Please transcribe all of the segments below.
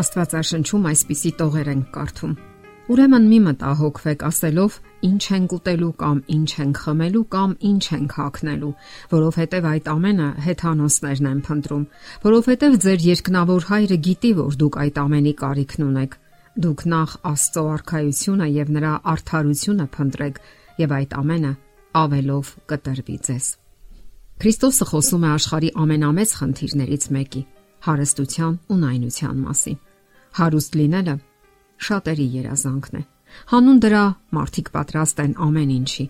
Աստվածաշնչում այսպիսի տողեր են կարդում. Ուրեմն մի մտահոգվեք ասելով ինչ ենք ուտելու կամ ինչ ենք խմելու կամ ինչ ենք հագնելու, որովհետև այդ ամենը հեթանոսներն են փնտրում, որովհետև ձեր երկնավոր հայրը գիտի, որ դուք այդ ամենի կարիքն ունեք։ Դուք նախ Աստծո արքայությունը եւ նրա արդարությունը փնտրեք եւ այդ ամենը ավելով կտրվի ձեզ։ Քրիստոսը խոսում է աշխարի ամենամեծ խնդիրներից մեկի՝ հարստության ու նայնության մասին։ Հարուստ լինելը շատերի երազանքն է։ Հանուն դրա մարդիկ պատրաստ են ամեն ինչի՝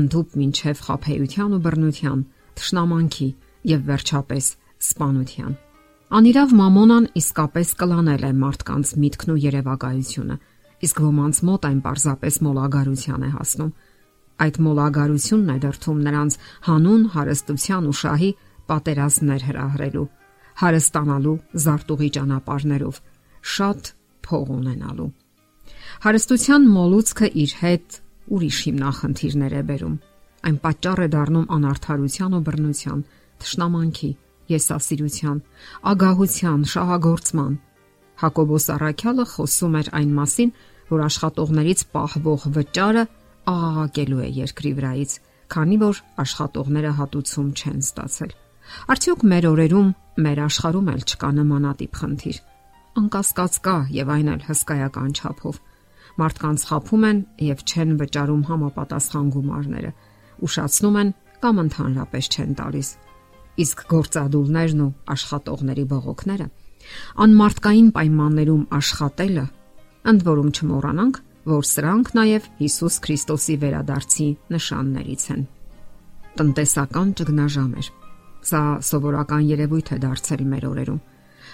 ընդհուպ մինչև խափեության ու բռնության, թշնամանքի եւ վերջապես սպանության։ Անիրավ մամոնան իսկապես կլանել է մարդկանց միտքն ու երևակայությունը, իսկ ոմանց մոտ այն պարզապես մոլագարության է հասնում։ Այդ մոլագարությունն է դրթում նրանց հանուն հարստության ու շահի պատերազմներ հրահրելու, հարստանալու զարտուղի ճանապարներով, շատ փող ունենալու։ Հարստության մոլուցքը իր հետ ուրիշ հիմնախնդիրներ է բերում։ Այն պատճառ է դառնում անարթարության ու բռնության, թշնամանքի, եսասիրության, ագահության, շահագործման։ Հակոբոս Արաքյալը խոսում էր այն մասին, որ աշխատողներից պահվող վճարը աղաղակելու է երկրի վրայից, քանի որ աշխատողները հատուցում չեն ստացել։ Արդյոք մեր օրերում, մեր աշխարհում էլ չկա նմանատիպ խնդիր անկասկած կա եւ այն էլ հսկայական չափով։ Մարդկանց խափում են եւ չեն վճարում համապատասխան գումարները, ուշացնում են կամ ընդհանրապես չեն տալիս։ Իսկ գործադուլներն ու աշխատողների բողոքները անմարտկային պայմաններում աշխատելը, ընդ որում չմոռանանք, որ սրանք նաև Հիսուս Քրիստոսի վերադարձի նշաններից են։ Տնտեսական ճգնաժամեր։ Սա սովորական երևույթ է դարձել մեր օրերում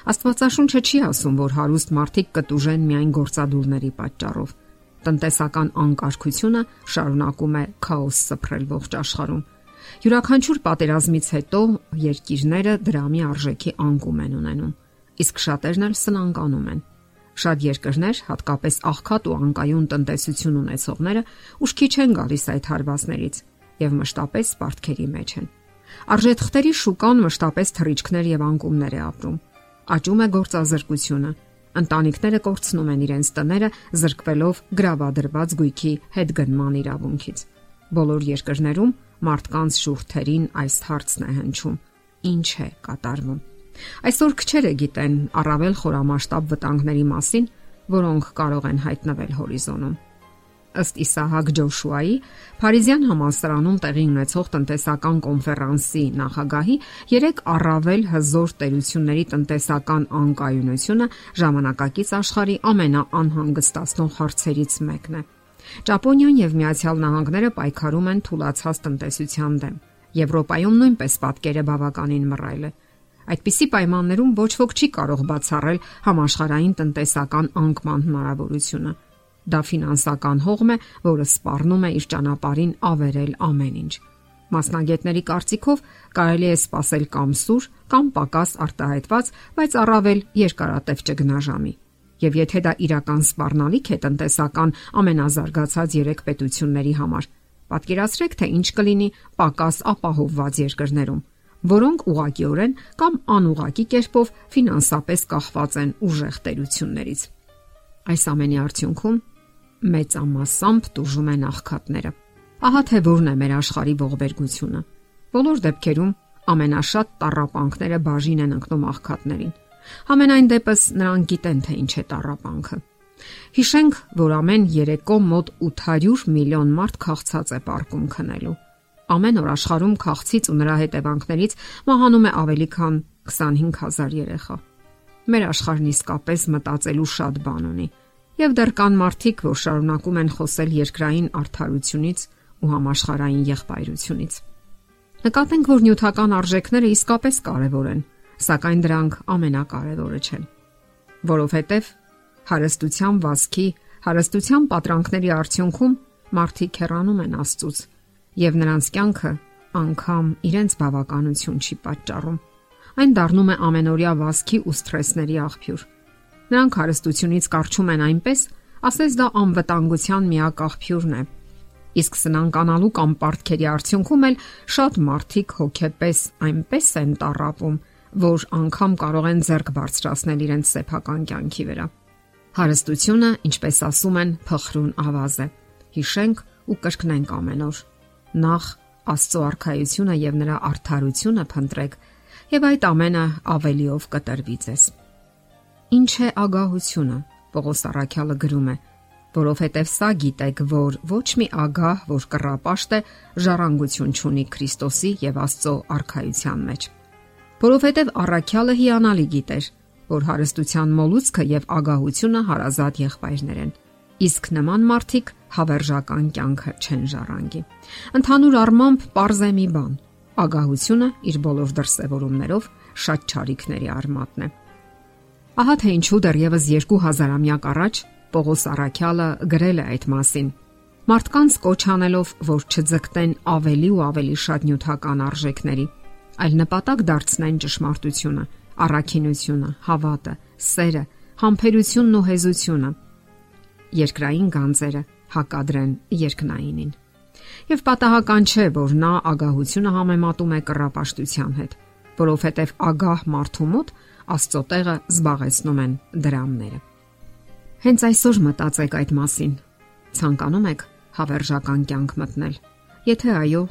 Աստվածաշունչը չի ասում, որ հարուստ մարդիկ կտուժեն միայն գործադուլների պատճառով։ Տնտեսական անկարգությունը շարունակում է քաոս սփռել ողջ աշխարհում։ Յուրաքանչյուր պատերազմից հետո երկիրները դրամի արժեքի անկում են ունենում, իսկ շատերն էլ սնանկանում են։ Շատ երկրներ, հատկապես աղքատ ու անկայուն տնտեսություն ունեցողները, ուշքի չեն գալիս այդ հարվածներից եւ մշտապես սպարտքերի մեջ են։ Արժեթղթերի շուկան մշտապես թռիչքներ եւ անկումներ է ապրում աճում է գործազրկությունը։ Ընտանիքները կորցնում են իրենց տները, զրկվելով գրավադրված գույքի հետգնման իրավունքից։ Բոլոր երկրներում մարդկանց շուրթերին այս հարցն է հնչում. Ինչ է կատարվում։ Այսօր քչերը գիտեն առավել խորամասշտաբ վտանգների մասին, որոնք կարող են հայտնվել հորիզոնում ըստ Իսահակ Ջոշուայի Փարիզյան համալսարանում տեղի ունեցող տնտեսական կոնֆերանսի նախագահի երեք առավել հզոր տերությունների տնտեսական անկայունությունը ժամանակակից աշխարհի ամենաանհանգստացնող հարցերից մեկն է։ Ճապոնիան եւ Միացյալ Նահանգները պայքարում են թուլացած տնտեսության դեմ։ Եվրոպայում նույնպես պատկերը բավականին մռայլ է։ Այդպիսի պայմաններում ոչ ոք չի կարող բացառել համաշխարհային տնտեսական անկման հնարավորությունը Դա ֆինանսական հողմ է, որը սպառնում է իր ճանապարհին ավերել ամեն ինչ։ Մասնագետների կարծիքով կարելի է սпасել կամ սուր, կամ պակաս արտահայտված, բայց առավել երկարատև ճգնաժամի։ Եվ եթե դա իրական սպառնալիք է տնտեսական ամենազարգացած 3 պետությունների համար, պատկերացրեք, թե ինչ կլինի պակաս ապահովված երկրներում, որոնք ուղղակիորեն կամ անուղղակի կերպով ֆինանսապես կախված են ուժեղ տերություններից։ Այս ամենի արդյունքում մեծամասամբ տուժում են աղքատները։ Ահա թե որն է մեր աշխարհի ողբերգությունը։ Բոլոր դեպքերում ամենաշատ տառապանքները բաժին են ընկնում աղքատներին։ Համենայն դեպս նրանք գիտեն թե ինչ է տառապանքը։ Հիշենք, որ ամեն երեկո մոտ 800 միլիոն մարդ քաղցած է պարկում քնելու։ Ամեն օր աշխարհում քաղցից ու նրա հետևանքներից մահանում է ավելի քան 25000 երեխա։ Մեր աշխարհն իսկապես մտածելու շատ բան ունի Եվ դեռ կան մարդիկ, որ շարունակում են խոսել երկրային արդարությունից ու համաշխարային եղբայրությունից։ Նկատենք, որ նյութական արժեքները իսկապես կարևոր են, սակայն դրանք ամենակարևորը չեն, որովհետև հարստության վասկի, հարստության պատրանքների արդյունքում մարդիկ հեռանում են Աստծուց, եւ նրանց կյանքը անգամ իրենց բավականություն չի պատճառում։ Այն դառնում է ամենօրյա վասկի ու սթրեսների աղբյուր Նրանք հարստությունից կարճում են այնպես, ասես դա անվտանգության միակ աղբյուրն է։ Իսկ սնանկանալու կամ պարտքերի արդյունքում էլ շատ մարդիկ հոգեպես այնպես են տարապում, որ անգամ կարող են ձեռք բարձրացնել իրենց սեփական կյանքի վրա։ Հարստությունը, ինչպես ասում են, փխրուն ավազ է։ Հիշենք ու կրկնենք ամեն օր։ Նախ Աստծո արխայությունը եւ նրա արդարությունը փնտրեք, եւ այդ ամենը ավելիով կտրվի ձեզ։ Ինչ է ագահությունը։ Պողոս Արաքյալը գրում է. որովհետև սա գիտեք, որ ոչ մի ագահ, որ կռապաշտ է, ժառանգություն ունի Քրիստոսի եւ Աստծո արխայության մեջ։ Որովհետև Արաքյալը հիանալի գիտեր, որ հարստության մոլուցքը եւ ագահությունը հարազատ եղբայրներ են։ Իսկ նման մարդիկ հավերժական կյանքը չեն ժառանգի։ Ընդհանուր առմամբ է մի բան. ագահությունը իր բոլոր դրսևորումներով շատ ճարիքների արմատն է։ Ահա թե ինչու դեռևս 2000-ամյակ առաջ Պողոս Արաքյալը գրել է այդ մասին։ Մարդկանց կոչ անելով, որ չձգտեն ավելի ու ավելի շատ նյութական արժեքների, այլ նպատակ դարձնեն ճշմարտությունը, առաքինությունը, հավատը, սերը, համբերությունն ու հեզությունը։ Երկրային գանձերը հակադրեն երկնայինին։ Եվ պատահական չէ, որ նա ագահությունը համեմատում է կռապաշտության հետ, որովհետև ագահ մարդու մոտ Աստծո տեղը զբաղեցնում են դրամները։ Հենց այսօր մտածեք այդ մասին։ Ցանկանում եք հավերժական կյանք մտնել։ Եթե այո,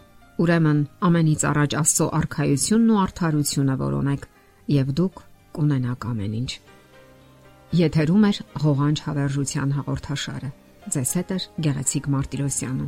ուրեմն ամենից առաջ Աստծո արխայությունն ու արդարությունը որոնեք, եւ դուք կունենաք ամեն ինչ։ Եթերում է ղողանջ հավերժության հաղորդաշարը։ Ձեզ հետ է Գեղեցիկ Մարտիրոսյանը։